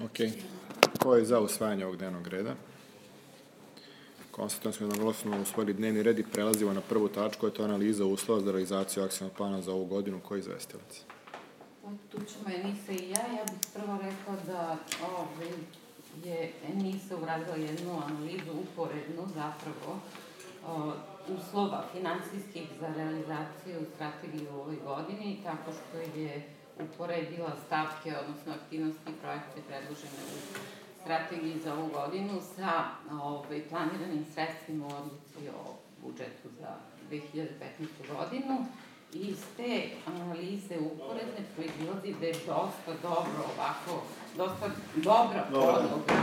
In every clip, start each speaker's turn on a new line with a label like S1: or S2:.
S1: Ok. Ko je za usvajanje ovog dnevnog reda? Konstatujem smo jednoglasno usvojili dnevni red i prelazimo na prvu tačku, je to analiza uslova za realizaciju akcijnog plana za ovu godinu. Ko je izvestilac?
S2: Tu ćemo Enisa i ja. Ja bih prvo rekla da ove, je Enisa uradila jednu analizu uporednu zapravo o, uslova finansijskih za realizaciju strategije u ovoj godini, tako što je uporedila stavke, odnosno aktivnosti i projekte predložene u strategiji za ovu godinu sa ovaj, planiranim sredstvima u odluci o budžetu za 2015. godinu i iz te analize uporedne proizilazi da je dosta dobro ovako, dosta dobra podloga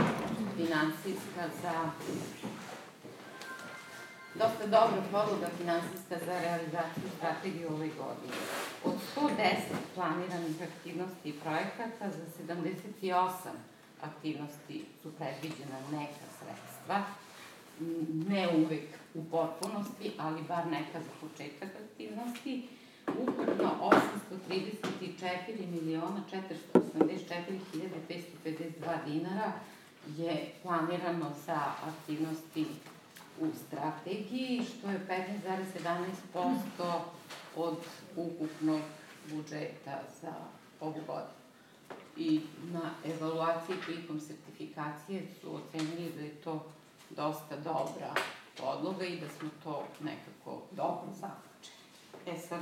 S2: finansijska za dosta dobra podloga finansijska za realizaciju strategije u ovoj godini. Od 110 planiranih aktivnosti i projekata za 78 aktivnosti su predviđena neka sredstva, ne uvek u potpunosti, ali bar neka za početak aktivnosti. Ukupno 834 miliona 484 hiljade 552 dinara je planirano za aktivnosti u strategiji, što je 15,17% od ukupnog budžeta za ovu godinu. I na evaluaciji prilikom sertifikacije su ocenili da je to dosta dobra podloga i da smo to nekako dobro zaključili. E sad,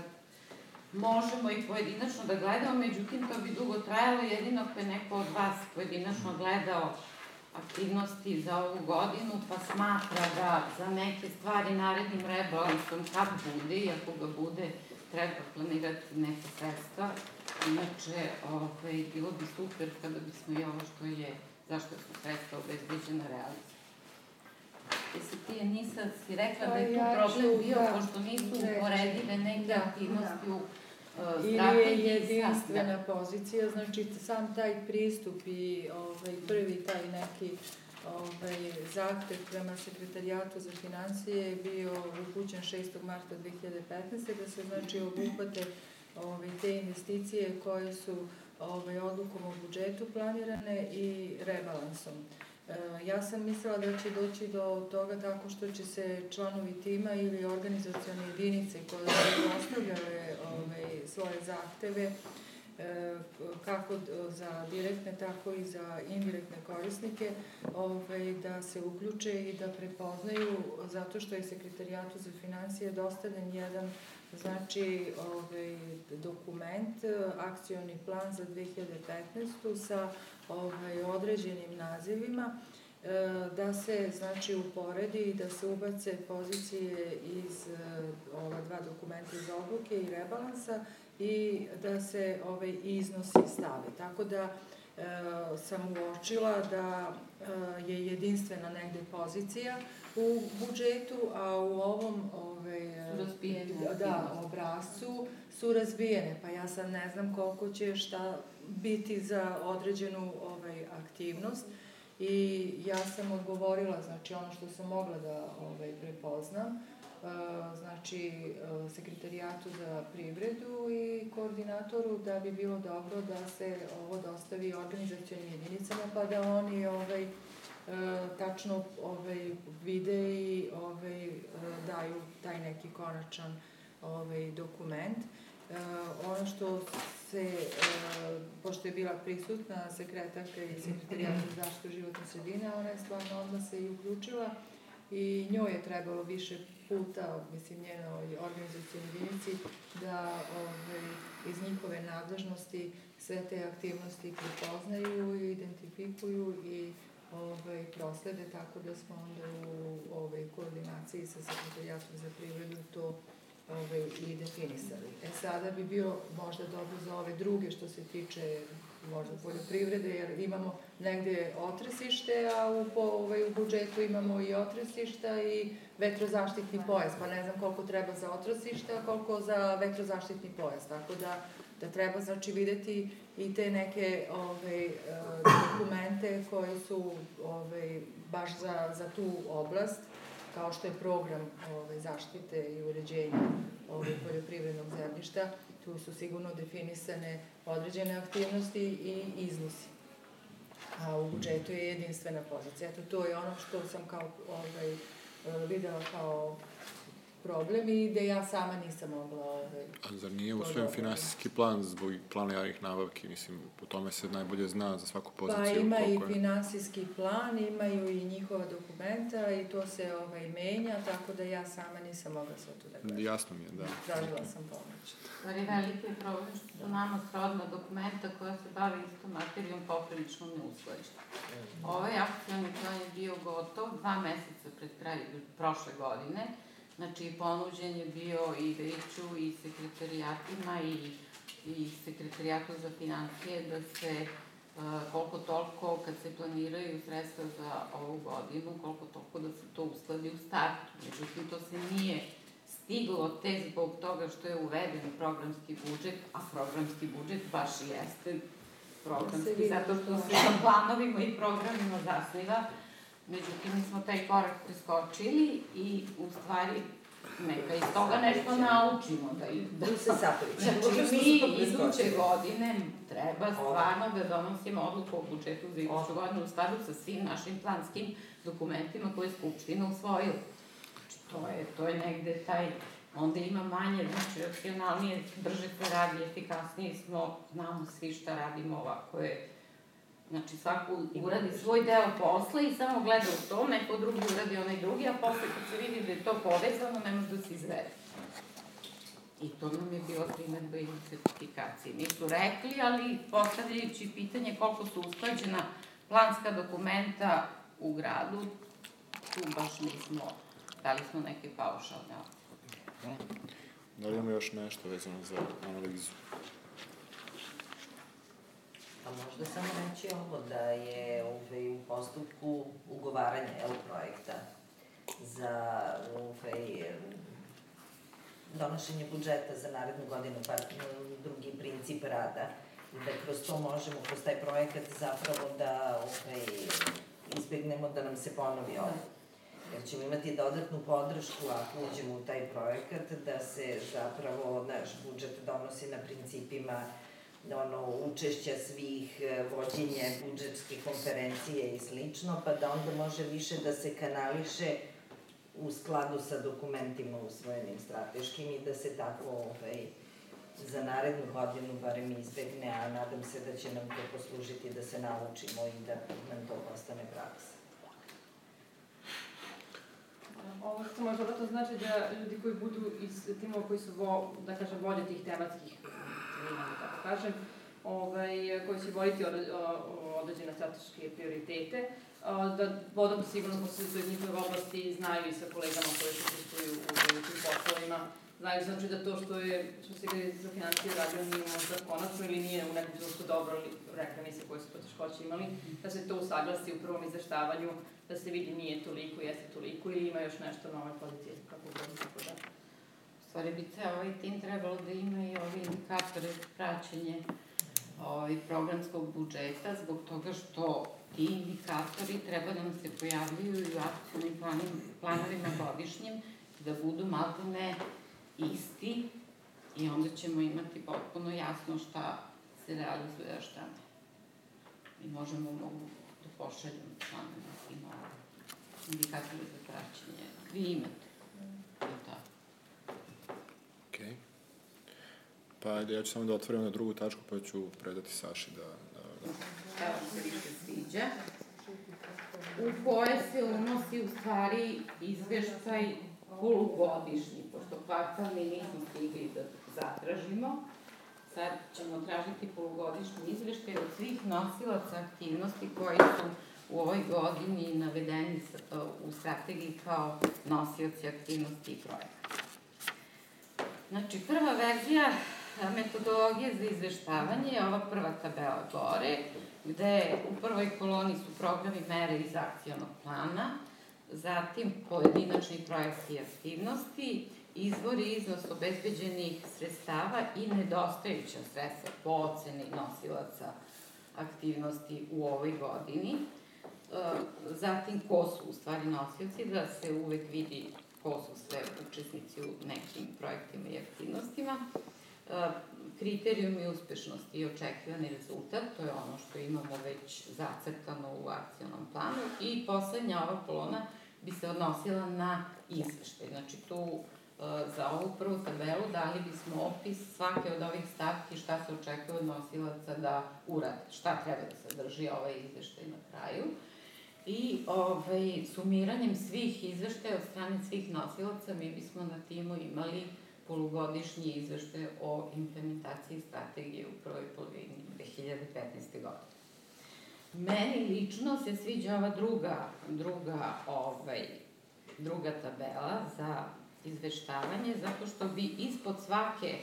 S2: možemo i pojedinačno da gledamo, međutim to bi dugo trajalo, jedino ako je neko od vas pojedinačno gledao aktivnosti za ovu godinu, pa smatra da za neke stvari narednim rebalansom, kad bude i ako ga bude, treba planirati neke sredstva. Inače, ovaj, bilo bi super kada bismo i ovo što je, zašto su sredstva obezbeđena realizati. Jesi ti, Nisa, si rekla da je tu
S3: Pa
S2: problem bio, pošto nisu uporedive neke
S3: Da,
S2: aktivnosti u
S3: Ili je jedinstvena pozicija, znači sam taj pristup i ovaj, prvi taj neki ovaj, zahtev prema sekretarijatu za financije je bio upućen 6. marta 2015. da se znači obuhvate ovaj, te investicije koje su ovaj, odlukom o budžetu planirane i rebalansom. E, Ja sam mislila da će doći do toga tako što će se članovi tima ili organizacione jedinice koje su postavljale ovaj, svoje zahteve e, kako za direktne, tako i za indirektne korisnike, ovaj, da se uključe i da prepoznaju, zato što je sekretarijatu za financije dostavljen jedan znači ovaj, dokument, akcioni plan za 2015. sa ovaj, određenim nazivima, e, da se znači uporedi i da se ubace pozicije iz e, ova dva dokumenta iz odluke i rebalansa i da se ovaj iznosi stave. Tako da sam uočila da e, je jedinstvena negde pozicija u budžetu, a u ovom ovaj,
S2: razbijene
S3: da,
S2: aktivnosti.
S3: obrazcu su razbijene, pa ja sad ne znam koliko će šta biti za određenu ovaj, aktivnost i ja sam odgovorila, znači ono što sam mogla da ovaj, prepoznam, znači e, sekretarijatu za privredu i koordinatoru da bi bilo dobro da se ovo dostavi organizacijonim jedinicama pa da oni ovaj, e, tačno ovaj, vide i ovaj, e, daju taj neki konačan ovaj, dokument. E, ono što se, e, pošto je bila prisutna sekretarka i sekretarijata za zaštitu životne sredine, ona je stvarno odmah se i uključila i njoj je trebalo više puta, mislim njenoj organizacijoj jedinici, da ovaj, iz njihove nadležnosti sve te aktivnosti prepoznaju i identifikuju i ovaj, proslede, tako da smo onda u ovaj, koordinaciji sa sekretarijatom za privredu to ovaj, i definisali. E sada bi bio možda dobro za ove druge što se tiče možda poljoprivrede, jer imamo negde otresište, a u, po, ovaj, u budžetu imamo i otresišta i vetrozaštitni pojas, pa ne znam koliko treba za otresište, a koliko za vetrozaštitni pojas, tako da da treba znači videti i te neke ovaj, e, dokumente koji su ovaj, baš za, za tu oblast, kao što je program ovaj, zaštite i uređenja ovaj, poljoprivrednog zemljišta, tu su sigurno definisane određene aktivnosti i iznosi. a u budžetu je jedinstvena pozicija. Eto, to je ono što sam kao ovaj, e, videla kao problem i da ja sama nisam mogla... Ovaj,
S1: A zar nije usvojen finansijski plan zbog plana javnih nabavki? Mislim, po tome se najbolje zna za svaku poziciju.
S3: Pa ima i
S1: je.
S3: finansijski plan, imaju i njihova dokumenta i to se ovaj, menja, tako da ja sama nisam mogla sve to da gledam.
S1: Jasno mi je, da.
S3: Tražila sam pomoć.
S2: Stvari veliki je problem što su nama srodna dokumenta koja se bave istom materijom poprilično neusklađena. Ovaj akcijni plan je bio gotov dva meseca pred kraj prošle godine, znači ponuđen je bio i veću i sekretarijatima i, i sekretarijatu za financije da se uh, koliko toliko kad se planiraju sredstva za ovu godinu, koliko toliko da se to uskladi u startu. Međutim, to se nije stiglo te zbog toga što je uveden programski budžet, a programski budžet baš jeste programski,
S3: vidi
S2: zato što
S3: to.
S2: se na planovima i programima zasniva. Međutim, mi smo taj korak preskočili i u stvari neka iz toga nešto naučimo. Da, i- da,
S4: se sapliče.
S2: Znači, mi iduće godine treba stvarno da donosimo odluku o budžetu za iduću godinu u skladu sa svim našim planskim dokumentima koje je Skupština usvojila. Znači, to je, to je negde taj, onda ima manje, znači, racionalnije, brže se radi, efikasnije smo, znamo svi šta radimo ovako je, Znači, svako uradi svoj deo posla i samo gleda u to, neko drugi uradi onaj drugi, a posle kad se vidi da je to povezano, ne može da se izvede. I to nam je bila primedba i certifikacije. Nisu rekli, ali postavljajući pitanje koliko su usklađena planska dokumenta u gradu, tu baš nismo, dali smo neke paušalne ocene.
S1: Da li imamo još nešto vezano za analizu?
S4: A možda samo reći ovo da je ovaj, u postupku ugovaranja el projekta za ovaj, donošenje budžeta za narednu godinu, pa drugi princip rada. Da kroz to možemo, kroz taj projekat zapravo da ovaj, izbjegnemo da nam se ponovi ovo. Jer ćemo imati dodatnu podršku ako uđemo u taj projekat, da se zapravo naš budžet donosi na principima ono, učešća svih, e, vođenje budžetske konferencije i slično, pa da onda može više da se kanališe u skladu sa dokumentima usvojenim strateškim i da se tako ovaj, za narednu godinu barem izbegne, a nadam se da će nam to poslužiti da se naučimo i da nam to postane praksa.
S5: Ovo što može dodatno znači da ljudi koji budu iz timova koji su, vo, da kažem, volje tih tematskih timova, da tako kažem, ovaj, koji će o- određene strateške prioritete, da vodom sigurno ko se iz njihove oblasti znaju i sa kolegama koji se učestvuju u tim poslovima, znaju znači da to što je, što se gre za financije radio nije možda konačno ili nije u nekom trenutku dobro, ali rekla mi se koje su poteškoće imali, da se to usaglasi u prvom izveštavanju, da se vidi nije toliko, jeste toliko ili ima još nešto na ovoj poziciji, kako god tako da.
S2: Stvari bi ceo ovaj tim trebalo da ima i ovi indikatore praćenje ovaj, programskog budžeta, zbog toga što ti indikatori treba da nam se pojavljuju i u akcijnim planovima godišnjim, da budu maltene isti i onda ćemo imati potpuno jasno šta se realizuje, a šta ne. I možemo mogu da pošaljemo članima indikatore za praćenje. Vi imate.
S1: Okej. Pa ajde, ja ću samo da otvorim na drugu tačku, pa ću predati Saši da... da, da.
S2: Evo se više sviđa, u koje se unosi u stvari izveštaj polugodišnji, pošto kvartalni nismo stigli da zatražimo. Sad ćemo tražiti polugodišnji izveštaj od svih nosilaca aktivnosti koji su u ovoj godini navedeni u strategiji kao nosioci aktivnosti i projekata. Znači, prva verzija a, metodologije za izveštavanje je ova prva tabela gore, gde u prvoj koloni su programi mere iz akcijonog plana, zatim pojedinačni projekti i aktivnosti, izvori i iznos obezbeđenih sredstava i nedostajuća sredstva po oceni nosilaca aktivnosti u ovoj godini. E, Zatim, ko su u stvari nosioci, da se uvek vidi ko su sve učesnici u nekim projektima i aktivnostima. E, kriterijumi uspešnosti i očekivani rezultat, to je ono što imamo već zacrtano u akcionom planu i poslednja ova kolona bi se odnosila na izveštaj. Znači tu e, za ovu prvu tabelu dali bismo opis svake od ovih stavki šta se očekuje od nosilaca da urade, šta treba da sadrži ovaj izveštaj na kraju. I ovaj, sumiranjem svih izveštaja od strane svih nosilaca mi bismo na timu imali polugodišnji izveštaj o implementaciji strategije u prvoj polovini 2015. godine. Meni lično se sviđa ova druga, druga, ovaj, druga tabela za izveštavanje, zato što bi ispod svake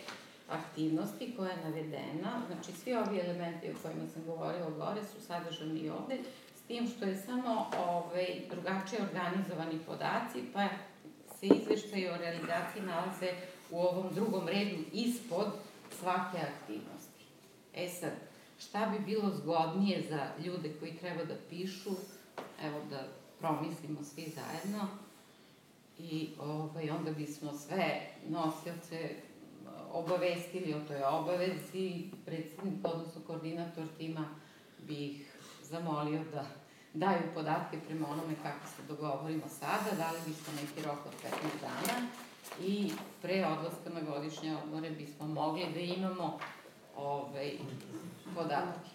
S2: aktivnosti koja je navedena, znači svi ovi elementi o kojima sam govorila gore su sadržani i ovde, tim što je samo ovaj, drugačije organizovani podaci, pa se izveštaje o realizaciji nalaze u ovom drugom redu ispod svake aktivnosti. E sad, šta bi bilo zgodnije za ljude koji treba da pišu, evo da promislimo svi zajedno i ovaj, onda bismo sve nosioce obavestili o toj obavezi, predsednik, odnosno koordinator tima bi ih zamolio da daju podatke prema onome kako se dogovorimo sada, dali bismo neki rok od 15 dana i pre odlaska na godišnje odmore bismo mogli da imamo ovaj, podatke.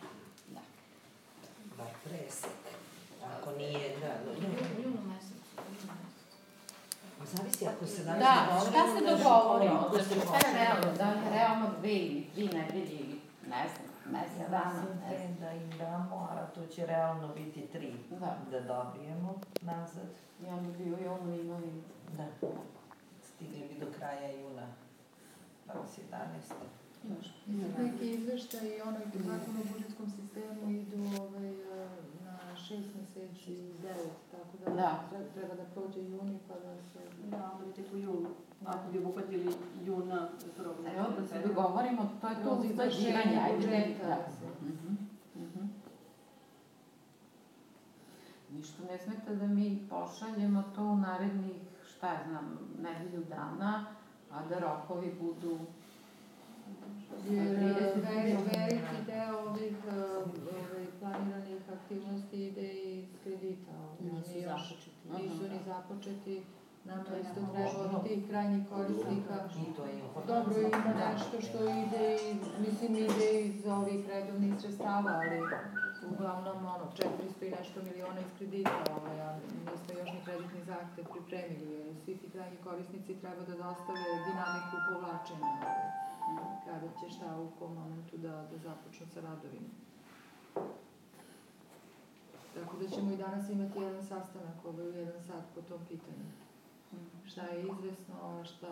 S2: Da.
S4: Bar presek. Ako nije, da, da.
S2: Junu mesec.
S4: A zavisi ako se danas
S2: Da, šta se
S4: da
S2: dogovorimo?
S4: ako se
S2: Znači, šta je
S4: može.
S2: realno? Da realno dve ili tri nedelje ili ne znam, mesec
S4: Ja
S2: dana,
S4: mislim
S2: znam.
S4: da im damo, a to će realno biti tri
S2: Da.
S4: da dobijemo nazad.
S2: I onda bi u junu imali
S4: Da. Stigli bi do kraja juna. Danas 11.
S2: još.
S3: Neki izveštaj i onaj zakon o budžetskom sistemu idu ovaj, na šest meseci, devet, tako da,
S2: Da.
S3: tre- treba da prođe juni pa da se...
S5: Da, onda bi tek u junu. Ako bi obuhvatili juna prvog.
S2: Evo da se dogovorimo, to je to usklađivanje, ajde.
S3: budžeta,
S2: Da.
S3: da
S2: Mhm, mhm. Ništa ne smeta da mi pošaljemo to u narednih, šta ja znam, nedelju dana, a da rokovi budu
S3: Jer
S2: 30
S3: ve-
S2: dana.
S3: veliki deo ovih eh, ovaj, planiranih aktivnosti ide iz kredita. ovaj,
S6: Nisu započeti.
S3: Nisu
S2: Aha.
S3: ni započeti. Nama
S6: To
S3: isto treba od tih krajnjih korisnika. Dobro, ima
S4: Da.
S3: nešto što ide, mislim, ide iz ovih redovnih sredstava, ali uglavnom, ono, 400 i nešto miliona iz kredita, ovaj, a nismo još ni kreditni zahtev pripremili, jer svi ti krajnji korisnici treba da dostave dinamiku povlačenja, ovaj, kada će šta u kom momentu da, da započnu sa radovima. Tako da ćemo i danas imati jedan sastanak, ovaj, u jedan sat po tom pitanju šta je izvesno, šta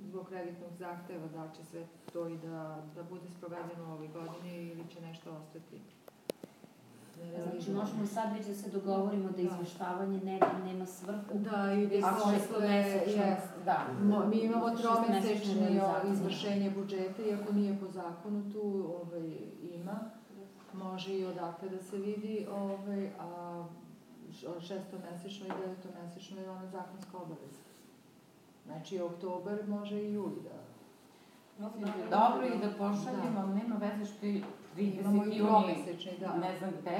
S3: zbog kreditnog zahteva, da li će sve to i da, da bude sprovedeno u ovoj godini ili će nešto ostati.
S6: Znači, možemo sad već da se dogovorimo da
S3: Da.
S6: izveštavanje ne, nema svrhu.
S3: Da, i da se
S6: mesečno,
S3: jest.
S2: Da.
S3: Mo- Mi imamo tromesečno
S6: realizacija.
S3: izvršenje budžeta, iako nije po zakonu tu ovaj, ima. Može i odakle da se vidi, ovaj, a šestomesečno i devetomesečno je ona zakonska obaveza. Znači, oktobar može i juli da
S2: Dobro i da pošaljemo, ali nema veze što je 30
S3: Imamo i
S2: juni,
S3: da.
S2: ne znam gde,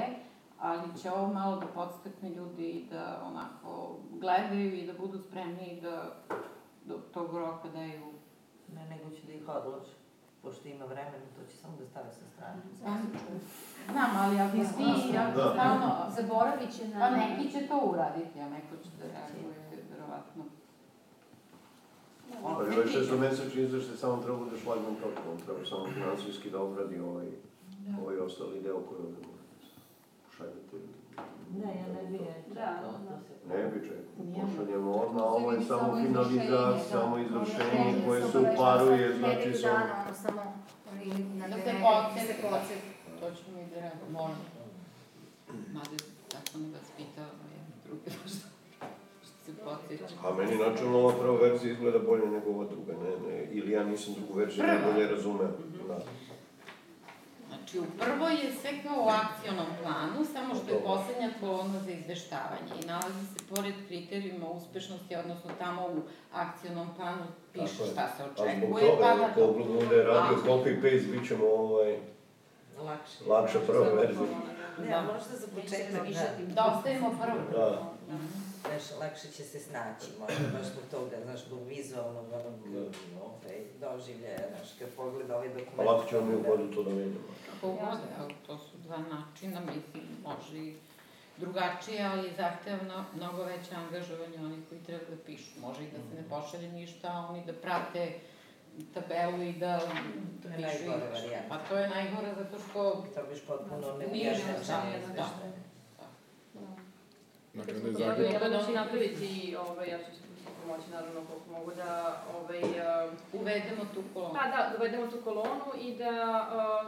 S2: ali će ovo malo da podstakne ljudi i da onako gledaju i da budu spremni da do tog roka daju
S4: Ne, nego će da ih odlože. Pošto ima vremena, to će samo da stave sa strane.
S2: Znam, ali ako svi, ako
S7: Da.
S2: stalno,
S6: Zaboravit će na...
S2: pa neki će to uraditi, a neko će da reaguje, verovatno.
S7: Pa ovaj šestomesečni izveštaj samo treba da šlagman točka, on treba samo finansijski da obradi ovaj, ovaj ostali deo koji ovde možete pošaljati.
S4: Ne, ja ne bi
S5: Da,
S4: to,
S5: da.
S4: se...
S7: Ne bi čekao, pošaljemo odmah,
S3: se
S7: ovo je samo
S3: samo
S7: finalizacija,
S3: izvršenje, da.
S7: samo izvršenje
S3: Izvršenje
S7: koje
S3: se obaveštava
S7: uparuje, znači sa...
S6: dana, ono samo na
S2: Da
S6: dve
S2: se
S6: da podsjeti.
S2: to ćemo i da radimo, moramo. Mada tako ne vas pitao, se podsjeća.
S7: A meni načelno ova prva verzija izgleda bolje nego ova druga, ne, ne, ili ja nisam drugu verziju najbolje razumeo.
S2: Mhm.
S7: Da.
S2: Znači, u prvoj je sve kao u akcionom planu, samo što je poslednja kolona za izveštavanje i nalazi se pored kriterijuma uspešnosti, odnosno tamo u akcionom planu piše
S7: Tako je.
S2: šta se
S7: zbog
S2: očekuje, pa
S7: toga,
S2: na
S7: ako bude radio copy-paste, bit ćemo ovaj,
S4: Lakše.
S7: lakša prva verzija.
S4: Ne, a možda za početak, da.
S2: Da ostavimo prvo.
S7: Da.
S4: Znaš, lakše će se snaći, možda baš zbog toga, znaš, zbog vizualnog onog ovaj, doživljaja, znaš, kad pogleda ovaj dokument.
S7: Pa lako ćemo mi u to da vidimo.
S2: Kako god, to su dva načina, mislim, može i drugačije, ali zahtevno mnogo veće angažovanje onih koji treba da pišu. Može i da se ne pošalje ništa, a oni da prate tabelu i da,
S4: To
S2: da
S4: je
S2: izveštaj.
S4: varijanta.
S2: Pa to je najgore zato što
S4: To biš potpuno
S2: Nije
S4: neujašnjeno.
S2: izveštavanje, da.
S1: Dakle, onda je
S5: gledali, ja ću napraviti, ovaj, ja ću se pomoći naravno koliko mogu da ovaj, uh,
S2: uvedemo tu kolonu.
S5: Pa da, dovedemo tu kolonu i da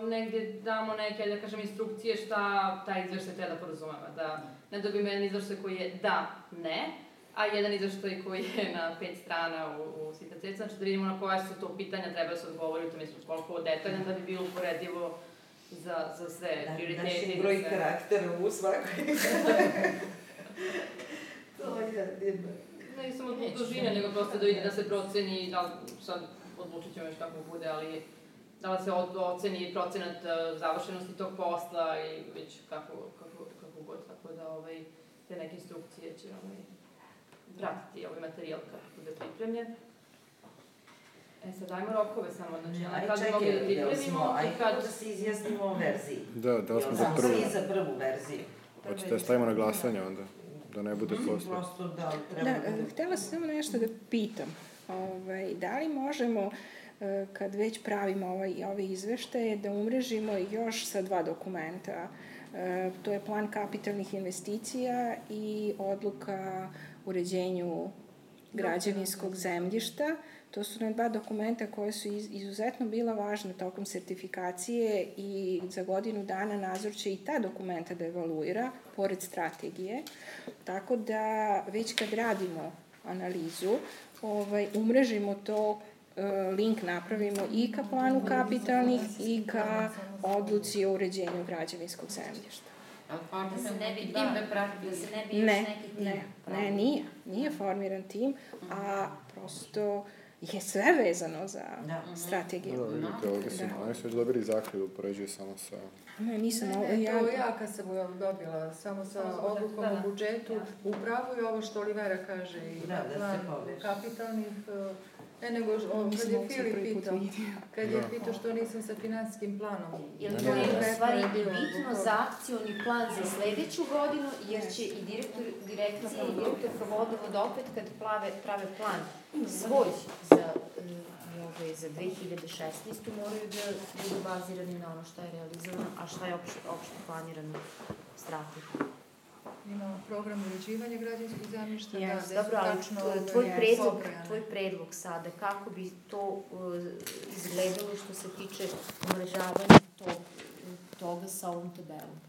S5: uh, negde damo neke, da kažem, instrukcije šta taj izveštaj treba da podrazumeva. Da ne dobijemo jedan izveštaj koji je da, ne, a jedan izveštaj koji je na pet strana u, u sita ceca, znači da vidimo na koja su to pitanja treba da se odgovori, u tom smislu koliko detaljan da bi bilo uporedivo za, za sve
S4: Da,
S5: prioritete.
S4: naši
S5: i za
S4: broj
S5: sve.
S4: karaktera u svakoj. to je jedno.
S5: Ne samo zbog dužine, nego prosto da vidi da se proceni, da sad odlučit ćemo još kako bude, ali da li se od, oceni procenat uh, završenosti tog posla i već kako, kako, kako god, tako da ovaj, te neke instrukcije će ovaj, pratiti ovaj materijal kad bude pripremljen. E sad dajmo rokove samo, znači
S4: Aj,
S5: kad bi mogli da
S4: smo,
S5: pripremimo
S4: aj
S5: i kad...
S4: da se izjasnimo o verziji.
S1: Da, da li smo za
S4: smo
S1: prvu?
S4: svi za prvu verziju?
S1: Hoćete da stavimo na glasanje onda? Da ne bude
S4: Mhm,
S1: posle.
S4: Prosto da treba
S8: Da,
S4: da
S8: htela sam samo nešto da pitam. Ovaj, da li možemo, e, kad već pravimo ovaj, ove izveštaje, da umrežimo još sa dva dokumenta? E, To je plan kapitalnih investicija i odluka uređenju građevinskog zemljišta. To su na dva dokumenta koje su iz- izuzetno bila važna tokom sertifikacije i za godinu dana nadzor će i ta dokumenta da evaluira, pored strategije. Tako da već kad radimo analizu, ovaj, umrežimo to e, link napravimo i ka planu kapitalnih i ka odluci o uređenju građevinskog zemljišta.
S6: Da se ne bi
S2: tim
S6: dva-
S2: da prati.
S6: Da se ne bi još
S8: Ne,
S6: neki tim
S8: ne, nije. Nije formiran tim, a prosto je sve vezano za
S4: Da.
S8: strategiju.
S1: Da, vidite, ovdje su,
S8: Da.
S1: oni su već dobili zahtjev da upoređuje samo sa...
S8: Ne, nisam
S3: Ne,
S8: ovo,
S3: ne,
S8: ja...
S3: to ja kad sam dobila, samo sa
S5: Samo za budžet,
S3: odlukom
S5: da,
S3: o
S5: da.
S3: budžetu, u pravu je ovo što Olivera kaže i
S4: Da, da se
S3: plan kapitalnih, e, ne nego o, kad je Filip pitao, kad je
S1: Da.
S3: pitao što nisam sa finansijskim planom.
S6: Jer
S1: Ne,
S6: to je u stvari bitno za akcioni plan za sledeću godinu, jer će i direktor direkcije i direktor vodovod opet kad plave, prave plan svoj za, ovaj, za 2016. moraju da budu bazirani na ono šta je realizovano, a šta je opšte, opšte planirano strategijom.
S3: Imamo program uređivanja građanskog zemljišta, da,
S8: Jeste,
S3: gde su
S6: Dobro, ali tvoj predlog, tvoj predlog sada, kako bi to uh, izgledalo što se tiče umrežavanja tog, toga sa ovom tabelom?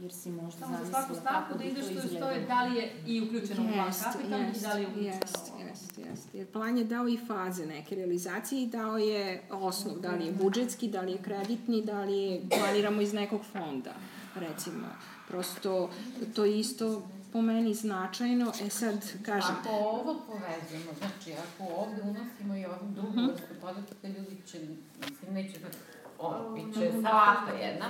S6: Jer si možda
S5: Samo za svaku
S6: zamislila
S5: stavku
S6: kako
S5: da
S6: bi to
S5: izveštaju stoje
S6: izgledalo.
S5: da li je i uključeno u plan
S8: Jeste,
S5: kapitalni i da li je uključeno u ovo.
S8: jeste, jeste. Jer plan je dao i faze neke realizacije i dao je osnov, da li je budžetski, da li je kreditni, da li je, planiramo iz nekog fonda, recimo. Prosto, to je isto po meni značajno. E sad, kažem,
S2: Ako ovo povezujemo, znači ako ovde unosimo i ovu drugu
S8: Mhm.
S2: vrstu podataka, ljudi će, mislim, neće da, ono, bit će salata jedna.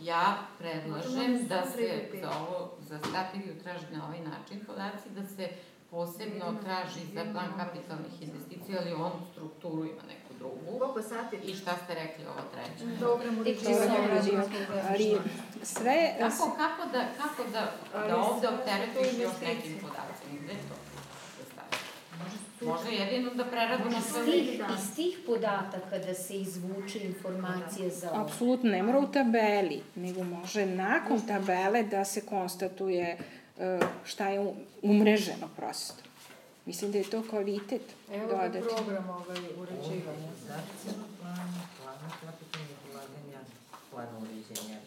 S2: Ja predlažem da se za ovo, za strategiju traži na ovaj način podaci, da se posebno traži za plan kapitalnih investicija, ali on strukturu ima neku drugu.
S6: Koliko sati?
S2: I šta ste rekli ovo treće?
S3: Program uređivanja
S8: Program
S3: građanskog
S8: ali sve,
S2: Kako, kako da, kako da, da ovde opteretiš još nekim podacima? Gde to da? Može jedino da preradimo sve
S6: tih, iz tih podataka da se izvuče informacija za ovo.
S8: apsolutno ne mora u tabeli, nego može nakon tabele da se konstatuje e, šta je umreženo prosto. Mislim da je to kvalitet
S3: Evo ga
S8: dodati.
S3: program ovaj, uređivanja.
S4: Akcijni plan, plan kapitalnih ulaganja, plan uređenja.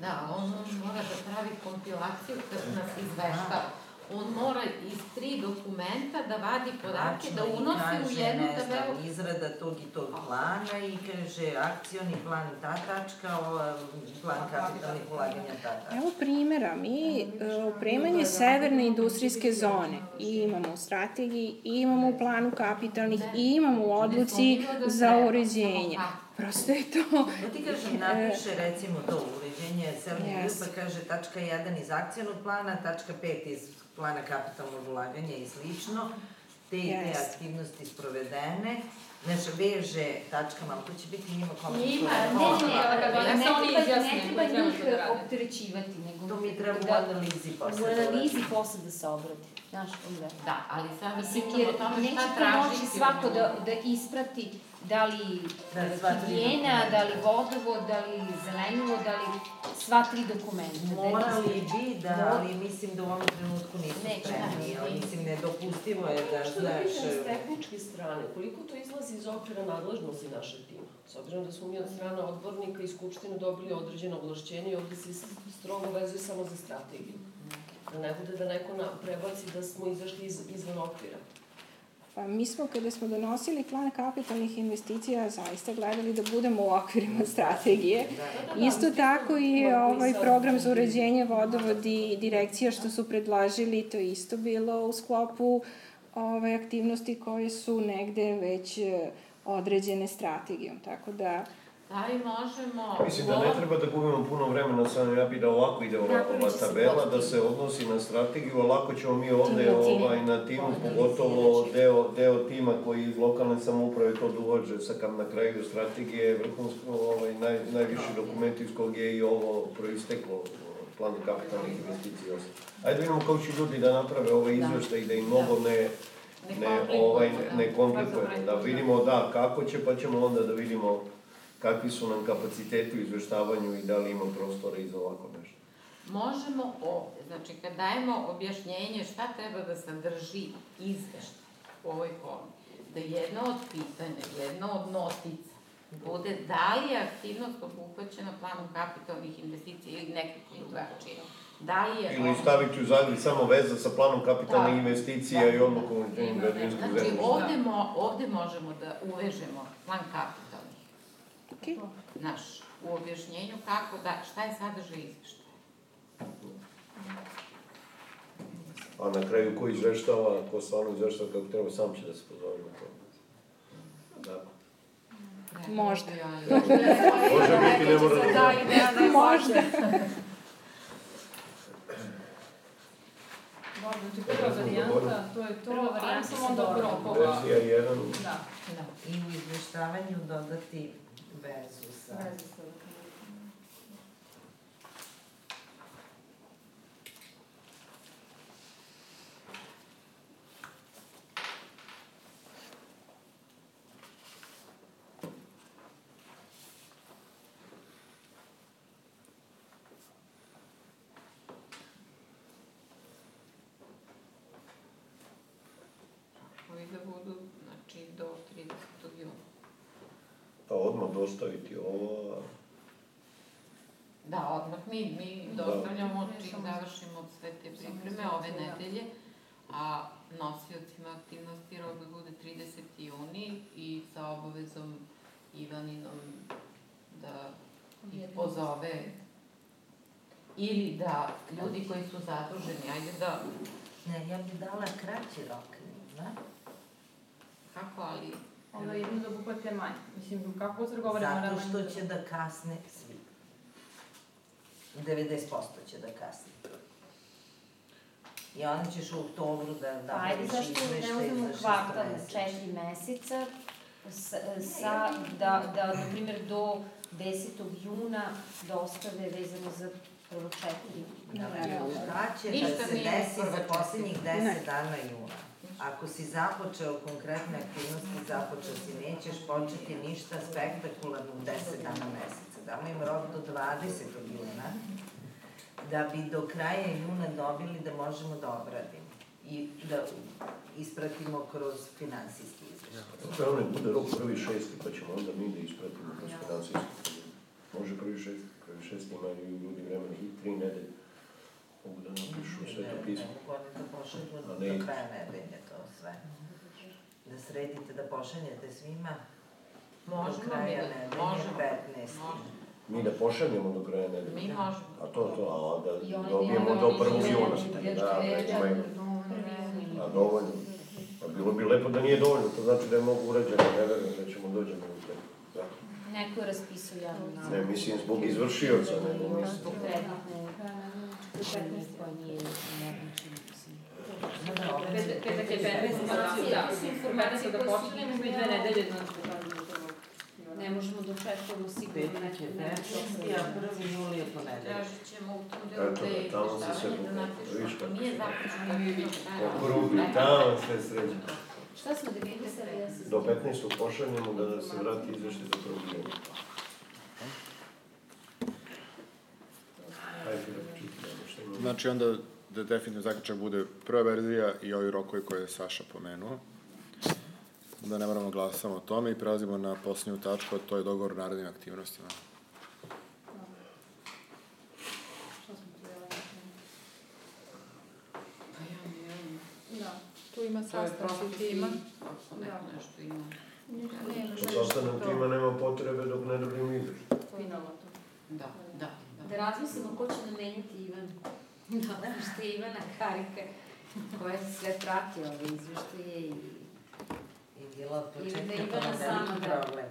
S2: Da, on, on mora da pravi kompilaciju kad nas izveštava. On mora iz tri dokumenta da vadi podatke, da unosi u jednu
S4: ne znam,
S2: tabelu.
S4: Izrada tog i tog plana i kaže akcioni plan ta tačka, plan kapitalnih ulaganja ta tačka.
S8: Evo primjera, mi e, opremanje severne industrijske zone i imamo u strategiji, i imamo u planu kapitalnih, i imamo u odluci za uređenje. Prosto je to...
S4: No ti kažem, napiše recimo to uređenje selnih
S8: Yes.
S4: yes. pa kaže tačka 1 iz akcijnog plana, tačka 5 iz plana kapitalnog ulaganja i slično, te i te
S8: Yes.
S4: aktivnosti sprovedene, Znači, veže tačkama, ali to će biti njima komentarno.
S2: Njima,
S6: Ne, ne,
S5: da ga
S6: ne,
S5: donese,
S6: ne
S5: oni
S6: treba, ne treba njih
S5: da
S6: opterećivati, nego
S4: To mi treba u
S6: da,
S4: analizi
S6: u
S4: posle.
S6: analizi posle da se obradi. Znaš, onda.
S2: Da, ali sad
S6: Mislim,
S2: o tome
S6: neće
S2: šta
S6: to
S2: tražiti.
S6: moći svako da, da isprati da li
S4: Da,
S6: e,
S4: sva tri
S6: higijena, da li vodovod, da li zelenilo, da li sva tri dokumenta. Da
S4: Morali
S6: isprati.
S4: bi da, ali mislim da u ovom trenutku nisu
S6: Neće,
S4: spremni,
S6: da.
S4: ali mislim nedopustivo je da,
S9: Što da pitam s tehničke strane, koliko to izlazi iz okvira nadležnosti našeg tima? S obzirom da smo mi od strane odbornika i Skupštine dobili određeno ovlašćenje i ovde se strogo vezuje samo za strategiju. Da ne bude da neko prebaci da smo izašli iz, izvan okvira.
S8: Pa mi smo kada smo donosili plan kapitalnih investicija zaista gledali da budemo u okvirima strategije.
S9: Da, da, da,
S8: Isto tako i ovaj program za uređenje vodovodi i direkcija što su predlažili, to isto bilo u sklopu ovaj, aktivnosti koje su negde već eh, određene strategijom. Tako da,
S2: Da li možemo
S7: Mislim
S2: u
S7: da ne treba da gubimo puno vremena, samo ja bi da ovako ide ova,
S6: Napravit
S7: ova tabela, da se odnosi na strategiju, a lako ćemo mi ovde ovaj, na timu, pogotovo deo, deo tima koji iz lokalne samouprave to dovođe sa kam na kraju strategije, vrhunsko, ovaj, naj, najviši dokument iz kog je i ovo proisteklo, plan kapitalnih investicija. Ajde da vidimo kako će ljudi da naprave ovaj izveštaj i da im mnogo ne,
S2: Ne
S7: ne,
S2: komplikujemo,
S7: ovaj,
S2: da.
S7: ne komplikujemo, da vidimo da kako će, pa ćemo onda da vidimo kakvi su nam kapaciteti u izveštavanju i da li ima prostora i za ovako nešto.
S2: Možemo ovde, znači kad dajemo objašnjenje šta treba da sadrži izveštaj u ovoj formi, da jedno od pitanja, jedno od notica bude da li je aktivnost obuhvaćena planom kapitalnih investicija ili nekako drugačije. Da li je...
S7: Ili
S2: ono-
S7: staviti u zagrad samo veza sa planom kapitalnih
S2: Da.
S7: investicija
S2: Da.
S7: i odlukom o uređenju građevinskog
S2: Znači, ovde, mo, ovde možemo da uvežemo plan kapitalnih,
S8: okay.
S2: naš, u objašnjenju kako da, šta je sadržaj izveštaja.
S7: A na kraju ko izveštava, ko stvarno izveštava kako treba, sam će da se pozove na to. Da.
S8: Možda.
S7: Može biti, ne mora da
S3: Da,
S7: bude.
S3: da, da,
S8: možda.
S5: Dobro, znači prva varijanta, to je to,
S6: varijanta
S5: samo
S6: se
S5: onda
S6: dobro.
S5: rokova.
S7: Verzija 1,
S5: Da.
S4: I u izveštavanju dodati vezu sa...
S2: Koji da budu, znači, do 30. juna.
S7: pa odmah dostaviti ovo, a
S2: Da, odmah mi, mi
S7: Da.
S2: dostavljamo čim završimo sve te pripreme ove nedelje, a nosiocima aktivnosti rok da bude 30. juni i sa obavezom Ivaninom da ih pozove ili da ljudi koji su zaduženi, ajde da,
S4: Ne, ja bih dala kraći rok, ne?
S2: kako, ali
S5: Onda jedno da obuhvate manje. Mislim, kako se govorimo
S4: Zato što će da kasne svi. 90% će da kasne. I onda ćeš u oktobru da
S6: Pa ajde, zašto ne uzmemo kvartal, četiri meseca, sa, sa, da, da, na primjer, do 10. juna dostave vezano za prvo četiri.
S4: Šta će da
S2: Ništa
S4: se
S2: nije
S4: desi
S2: prva
S4: za
S2: četiri.
S4: poslednjih 10
S8: Ne.
S4: dana juna? Ako si započeo konkretne aktivnosti, započeo si, nećeš početi ništa spektakularno u 10 dana meseca. Damo im rok do 20. juna, da bi do kraja juna dobili da možemo da obradimo i da ispratimo kroz finansijski izveštaj.
S7: Sve ono bude rok prvi šesti, pa ćemo onda mi da ispratimo kroz finansijski. Može prvi šesti, prvi šesti imaju ljudi vremena i tri nedelje. Mogu da napišu sve to pismo.
S4: Ne mogu oni da pošalju
S7: A
S4: do
S7: ne-
S4: kraja nedelje to sve. Da sredite, da pošaljete svima do
S2: Možemo mi
S4: kraja
S2: da,
S4: nedelje,
S2: možemo,
S4: 15.
S2: možemo.
S7: Mi da pošaljemo do kraja nedelje.
S2: Mi možemo.
S7: A to, to, a onda dobijemo
S6: bi-
S7: do
S6: oni
S7: 1.
S6: bi-
S7: juna. Da, imaju.
S6: Prvi
S7: A dovoljno. A bilo bi lepo da nije dovoljno, to znači da je mnogo urađeno, ne verujem da ćemo dođemo u te. Da.
S6: Neko je raspisao javnu
S7: Ne, mislim zbog izvršioca, nego mislim.
S6: Zbog kreditne koja nije moguće.
S5: Petak petak je 15. Da, da,
S6: informacije
S5: 15. da počinjemo i dve nedelje, znači da do prvog.
S6: Ne možemo da očekujemo sigurno
S4: Petak je
S6: neku
S4: 15. a 1. juli je ponedeljak.
S2: Tražit ćemo u tom delu
S7: se sve
S2: izveštavanje da napišu, nije zaključno da
S7: krugu, tamo sve sređe.
S6: Šta smo definisali, ja.
S7: Do 15. pošaljemo da se vrati izveštaj za prvi da što imamo.
S1: Znači onda da definitivno zaključak bude prva verzija i ovi rokovi koje je Saša pomenuo. Da ne moramo glasamo o tome i prelazimo na posljednju tačku, a to je dogovor o narednim aktivnostima.
S5: Tu. Da.
S3: Ima
S2: prošli
S3: tima.
S2: Neko nešto ima.
S7: Sa sastanom tima nema potrebe dok ne dobijemo izveštaj.
S5: Finalno to.
S2: Da, da,
S6: Da
S2: da.
S6: razmislimo ko će namenjati Ivan. Da, što je Ivana Karika koja sve prati ove izveštaje i...
S4: I bila od
S6: I
S4: početka
S6: da
S4: to
S6: Ivana
S4: veliki
S6: sama, da.
S4: problem.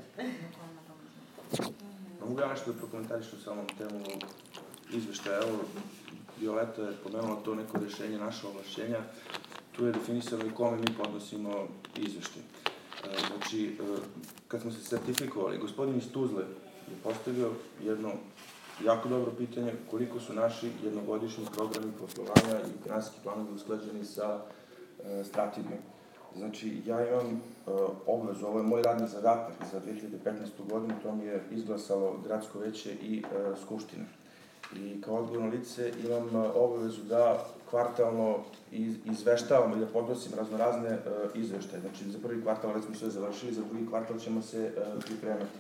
S10: Mogu ja nešto da prokomentarišem sa ovom temu izveštaja. Evo, Violeta je pomenula to neko rješenje, naše ovlašćenja. Tu je definisano i kome mi podnosimo izveštaj. E, Znači, e, kad smo se sertifikovali, gospodin iz Tuzle je postavio jedno jako dobro pitanje koliko su naši jednogodišnji programi poslovanja i finansijski planovi usklađeni sa e, strategijom. Znači, ja imam e, obvezu, ovo je moj radni zadatak za 2015. godinu, to mi je izglasalo gradsko veće i e, skupština. I kao odgovorno lice imam e, obavezu da kvartalno iz, izveštavam i da podnosim raznorazne e, izveštaje. Znači, za prvi kvartal već smo sve završili, za drugi kvartal ćemo se e, pripremati.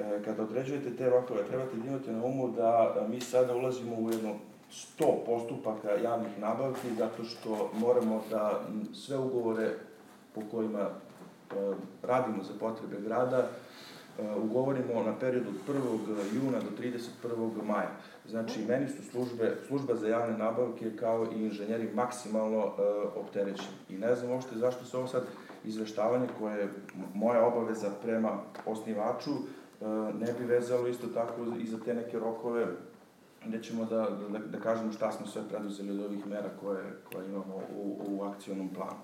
S10: E, kada određujete te rokove, trebate da imate na umu da e, mi sada ulazimo u jedno 100 postupaka javnih nabavki zato što moramo da sve ugovore po kojima e, radimo za potrebe grada e, ugovorimo na period od 1. juna do 31. maja. Znači, meni su službe, služba za javne nabavke kao i inženjeri maksimalno opterećeni. I ne znam uopšte zašto se ovo sad izveštavanje koje je moja obaveza prema osnivaču ne bi vezalo isto tako i za te neke rokove gde ćemo da, da, da kažemo šta smo sve preduzeli od ovih mera koje, koje imamo u, u akcionom planu.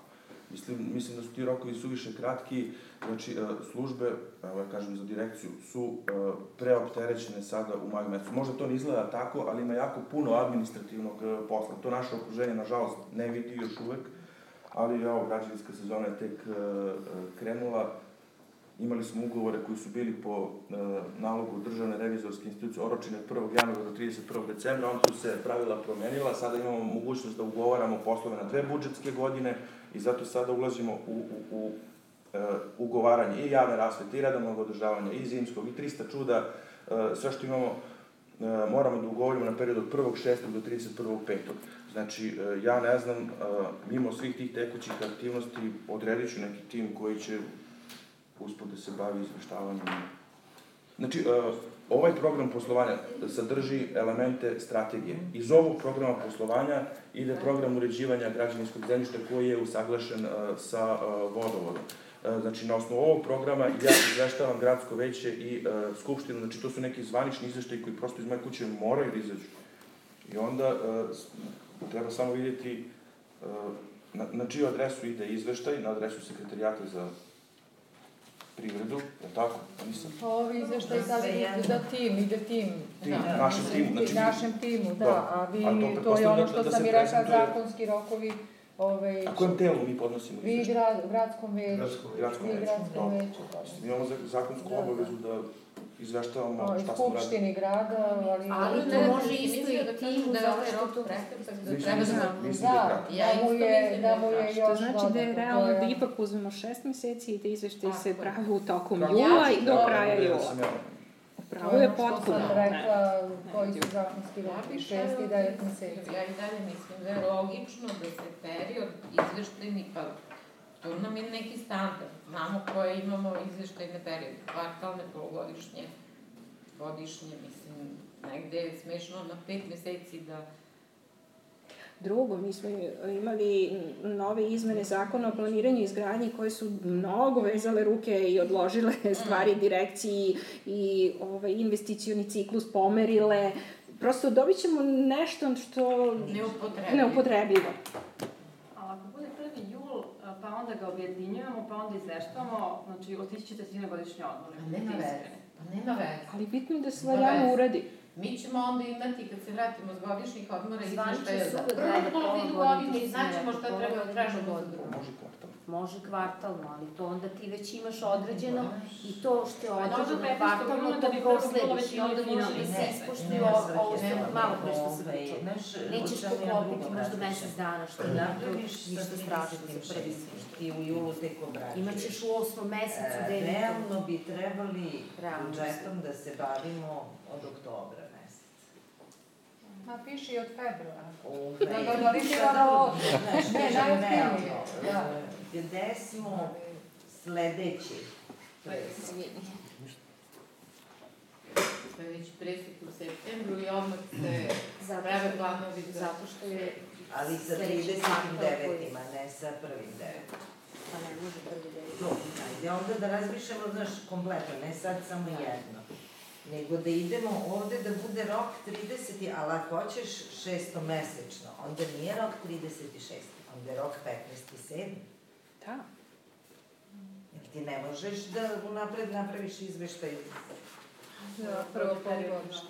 S10: Mislim, mislim da su ti rokovi suviše kratki, znači e, službe, evo ja kažem za direkciju, su e, preopterećene sada u maju mesecu. Možda to ne izgleda tako, ali ima jako puno administrativnog e, posla. To naše okruženje, nažalost, ne vidi još uvek, ali evo, građevinska sezona je tek e, e, krenula, Imali smo ugovore koji su bili po e, nalogu državne revizorske institucije oročene od 1. januara do 31. decembra, onda su se pravila promenila, sada imamo mogućnost da ugovaramo poslove na dve budžetske godine i zato sada ulazimo u, u, u e, ugovaranje i javne rasvete, i redovnog održavanja, i zimskog, i 300 čuda, e, sve što imamo e, moramo da ugovorimo na period od 1.6. do 31.5. Znači, e, ja ne znam, e, mimo svih tih tekućih aktivnosti, odredit ću neki tim koji će uspod da se bavi izveštavanjem. Znači, e, ovaj program poslovanja sadrži elemente strategije. Iz ovog programa poslovanja ide program uređivanja građevinskog zemljišta koji je usaglašen e, sa e, vodovodom. Znači, na osnovu ovog programa ja izveštavam gradsko veće i skupštinu, znači to su neki zvanični izveštaji koji prosto iz moje kuće moraju da izađu. I onda treba samo vidjeti na, na čiju adresu ide izveštaj, na adresu sekretarijata za privredu, je li tako? Pa nisam.
S3: Pa ovi izveštaj sad
S4: jedno.
S3: za tim, ide tim.
S10: Tim,
S3: Da.
S10: našem timu, znači
S3: Našem timu, da,
S10: Dobro.
S3: a vi,
S10: Ali to
S3: to je ono
S10: da-
S3: što
S10: da
S3: sam
S10: se
S3: i rekla,
S10: prezentuje-
S3: zakonski rokovi, ovaj,
S10: A kojem telu mi podnosimo
S3: vi
S10: izveštaj?
S3: grad, gradskom veću,
S7: Gradskom veću.
S10: Gradskom
S3: vi
S10: veću.
S3: gradskom veću, da.
S10: Mi imamo za- zakonsku
S3: Da, da.
S10: obavezu da izveštavamo
S3: O, i
S10: šta smo radili.
S3: skupštini grada, ali...
S6: Ali to
S2: Ne,
S6: može isto
S2: mislio da
S6: i
S2: kažem
S6: timu,
S2: da je ovaj
S6: što
S2: rok
S6: to...
S2: prekratak, da treba da...
S10: mislim da je
S3: Da,
S10: kratko.
S2: Ja
S3: da
S2: isto mislim
S3: da
S2: da
S3: mu
S2: je
S3: još
S8: To znači da je realno da ipak uzmemo šest meseci i da izveštaji se prave u tokom jula i do kraja
S10: Da
S8: jula. Pravo je
S3: ono što
S8: potpuno.
S3: sam rekla, koji su zakonski rokovi, šest i devet
S2: da-
S3: meseci.
S2: Ja i dalje mislim da je logično da se period izveštajni, pa to nam je neki standard. Znamo koje imamo izveštajne periode, kvartalne, polugodišnje, godišnje, mislim, negde je smešno na pet meseci da
S8: Drugo, mi smo imali nove izmene zakona o planiranju i izgradnji koje su mnogo vezale ruke i odložile stvari direkciji i ovaj, investicioni ciklus pomerile. Prosto dobit ćemo nešto što...
S2: neupotrebljivo.
S8: Neupotrebljivo.
S5: Ali ako bude 1. jul, a, pa onda ga objedinjujemo, pa onda izveštavamo, znači otići ćete svi na godišnje odmore.
S2: Pa nema veze. Pa nema veze.
S8: Ali bitno je da se valjano
S2: veze.
S8: uradi.
S2: Mi ćemo onda imati, kad se vratimo s godišnjih odmora, izveštaje za prvu polovinu
S6: godine,
S2: i znaćemo šta treba da tražimo za
S6: godinu.
S2: drugu.
S10: Može kvartalno.
S6: Može kvartalno, ali to onda ti već imaš određeno i to što je
S5: Pa
S6: određeno
S5: 15.
S6: kvartalno, to
S5: da
S6: proslediš i onda može da se
S4: nema
S6: ovo, što malo pre što se
S4: Ovaj,
S6: pričalo.
S4: znaš,
S6: Nećeš poklopiti možda mesec dana, što je to
S4: napraviš
S6: ništa strašno za
S4: 36,
S6: prvi
S4: ti u julu tek obrađuješ.
S6: Imaćeš u osmom mesecu
S4: E,
S6: debito.
S4: Realno bi trebali budžetom da se bavimo od oktobra.
S3: Ma piše i od februara.
S4: Ove,
S3: Da ga dolikira da ovdje.
S4: Znaš,
S3: Ne,
S4: kažem,
S3: najozbiljnije,
S4: realno.
S3: da.
S4: e, Gde smo sledeći?
S2: To je već presek u septembru i odmah se prave planovi za...
S6: Zato što je
S4: Ali sa
S6: Sledeći
S4: 39.
S6: kvartal koji-
S4: ne sa prvim devetima.
S6: Pa ne može prvi debito.
S4: No, ajde onda da razmišljamo, znaš, kompletno, ne sad samo jedno. Nego da idemo ovde da bude rok 30. ali ako hoćeš šestomesečno, onda nije rok 36. Onda je rok 15.7.
S8: Da.
S4: Jer ti ne možeš da unapred napraviš izveštaj.
S3: Da, prvo polugodište.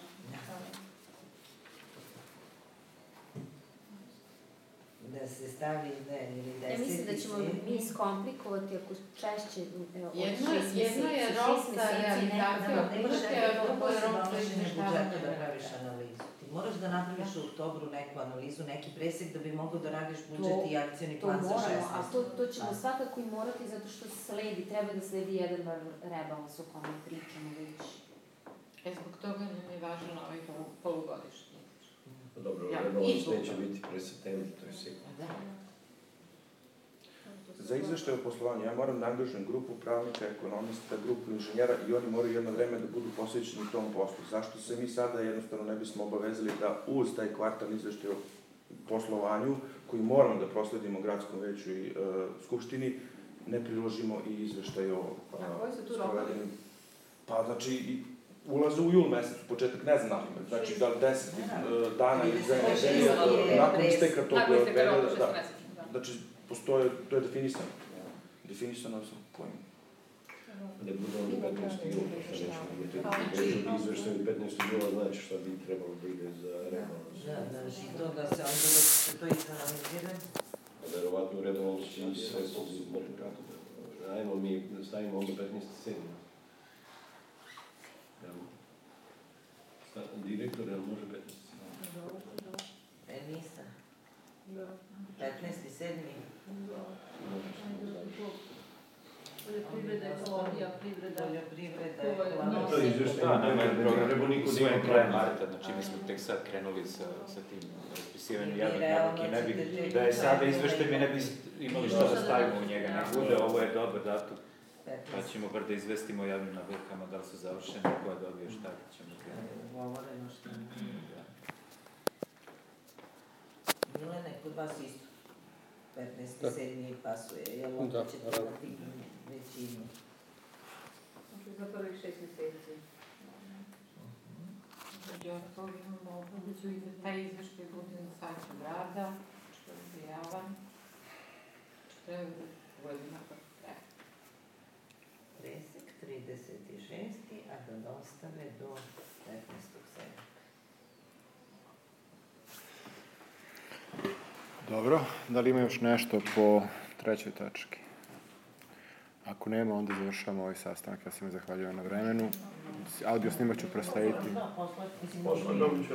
S4: Da se stavi, ne, ili 10.
S6: Ja mislim da ćemo mi skomplikovati ako češće evo,
S2: Jedno,
S6: šest
S2: jedno je rok
S6: šest
S2: za
S6: meseci
S2: realizaciju
S6: nekada-
S4: Ne možeš
S2: otprilike, a drugo je rok za
S4: budžeta
S2: izveštavanje.
S4: da praviš analizu. Ti moraš da napraviš u oktobru neku analizu, neki presek da bi mogao da radiš budžet
S6: To-
S4: i akcijni
S6: To
S4: plan za 16.
S6: moramo, a to, to ćemo
S4: Da.
S6: svakako i morati zato što sledi, treba da sledi jedan bar rebalans o kome pričamo već.
S2: E, zbog toga nam je važan ovaj polu- polugodišnji.
S7: Pa Dobro,
S2: Ja,
S7: rebalans neće biti pre septembra, to je sigurno.
S2: Da.
S10: Za izveštaj o poslovanju ja moram da angažujem grupu pravnika, ekonomista, grupu inženjera i oni moraju jedno vreme da budu posvećeni tom poslu. Zašto se mi sada jednostavno ne bismo obavezali da uz taj kvartal izveštaj o poslovanju, koji moramo da prosledimo gradskom veću i e, skupštini, ne priložimo i izveštaj o e, sprovedenim- Pa znači, ulaze u jul mesec, početak ne znam, znači da li 10 e, dana ili dve nedelje, e, nakon isteka tog perioda, da.
S5: da.
S10: Znači, postoje, to je definisano. Definisano sam kojim.
S7: Da bude on 15. jula, što neće biti.
S3: Ali-
S7: Neće izvršten 15. jula, znači šta bi trebalo da ide za rebalans.
S4: Da, znaš, i to da se onda da se to izanalizira.
S7: Verovatno u rebalans će i sredstva za da. Ajmo mi, da stavimo onda 15. sedmi. Evo. Sta- Direktor, jel može 15.
S4: E, nisam. 15. sedmi.
S5: Poljoprivreda, ekologija, privreda.
S4: Poljoprivreda.
S7: To je
S11: Da, nama je program
S7: niko da
S11: marta, znači mi smo tek sad krenuli sa, sa tim raspisivanjem
S4: I
S11: javnih nabavki. Ne bi,
S4: ćete
S11: da je sada izveštaj, mi ne bi imali šta da stavimo u njega. Ne bude, ovo je dobar datum, pa
S4: 15.
S11: ćemo bar da izvestimo o javnim nabavkama, da li su završene, ko je dobio šta, ćemo krenuti.
S4: Govoreno što Milene, kod vas isto. 15. sedmi pasuje, jel onda
S1: Da,
S4: ćete
S1: naravno.
S4: imati većinu.
S5: Znači za prvih šest meseci.
S2: Među ostalog imamo obavezu i da taj izveštaj na sajtu grada, što je objavan. Treba da godina kako treba.
S4: Presek 36. a da dostave do 15. sedmi.
S1: Dobro, da li ima još nešto po trećoj tački? Ako nema, onda završavamo ovaj sastanak. Ja svima zahvaljujem na vremenu. Audio snimak ću proslediti.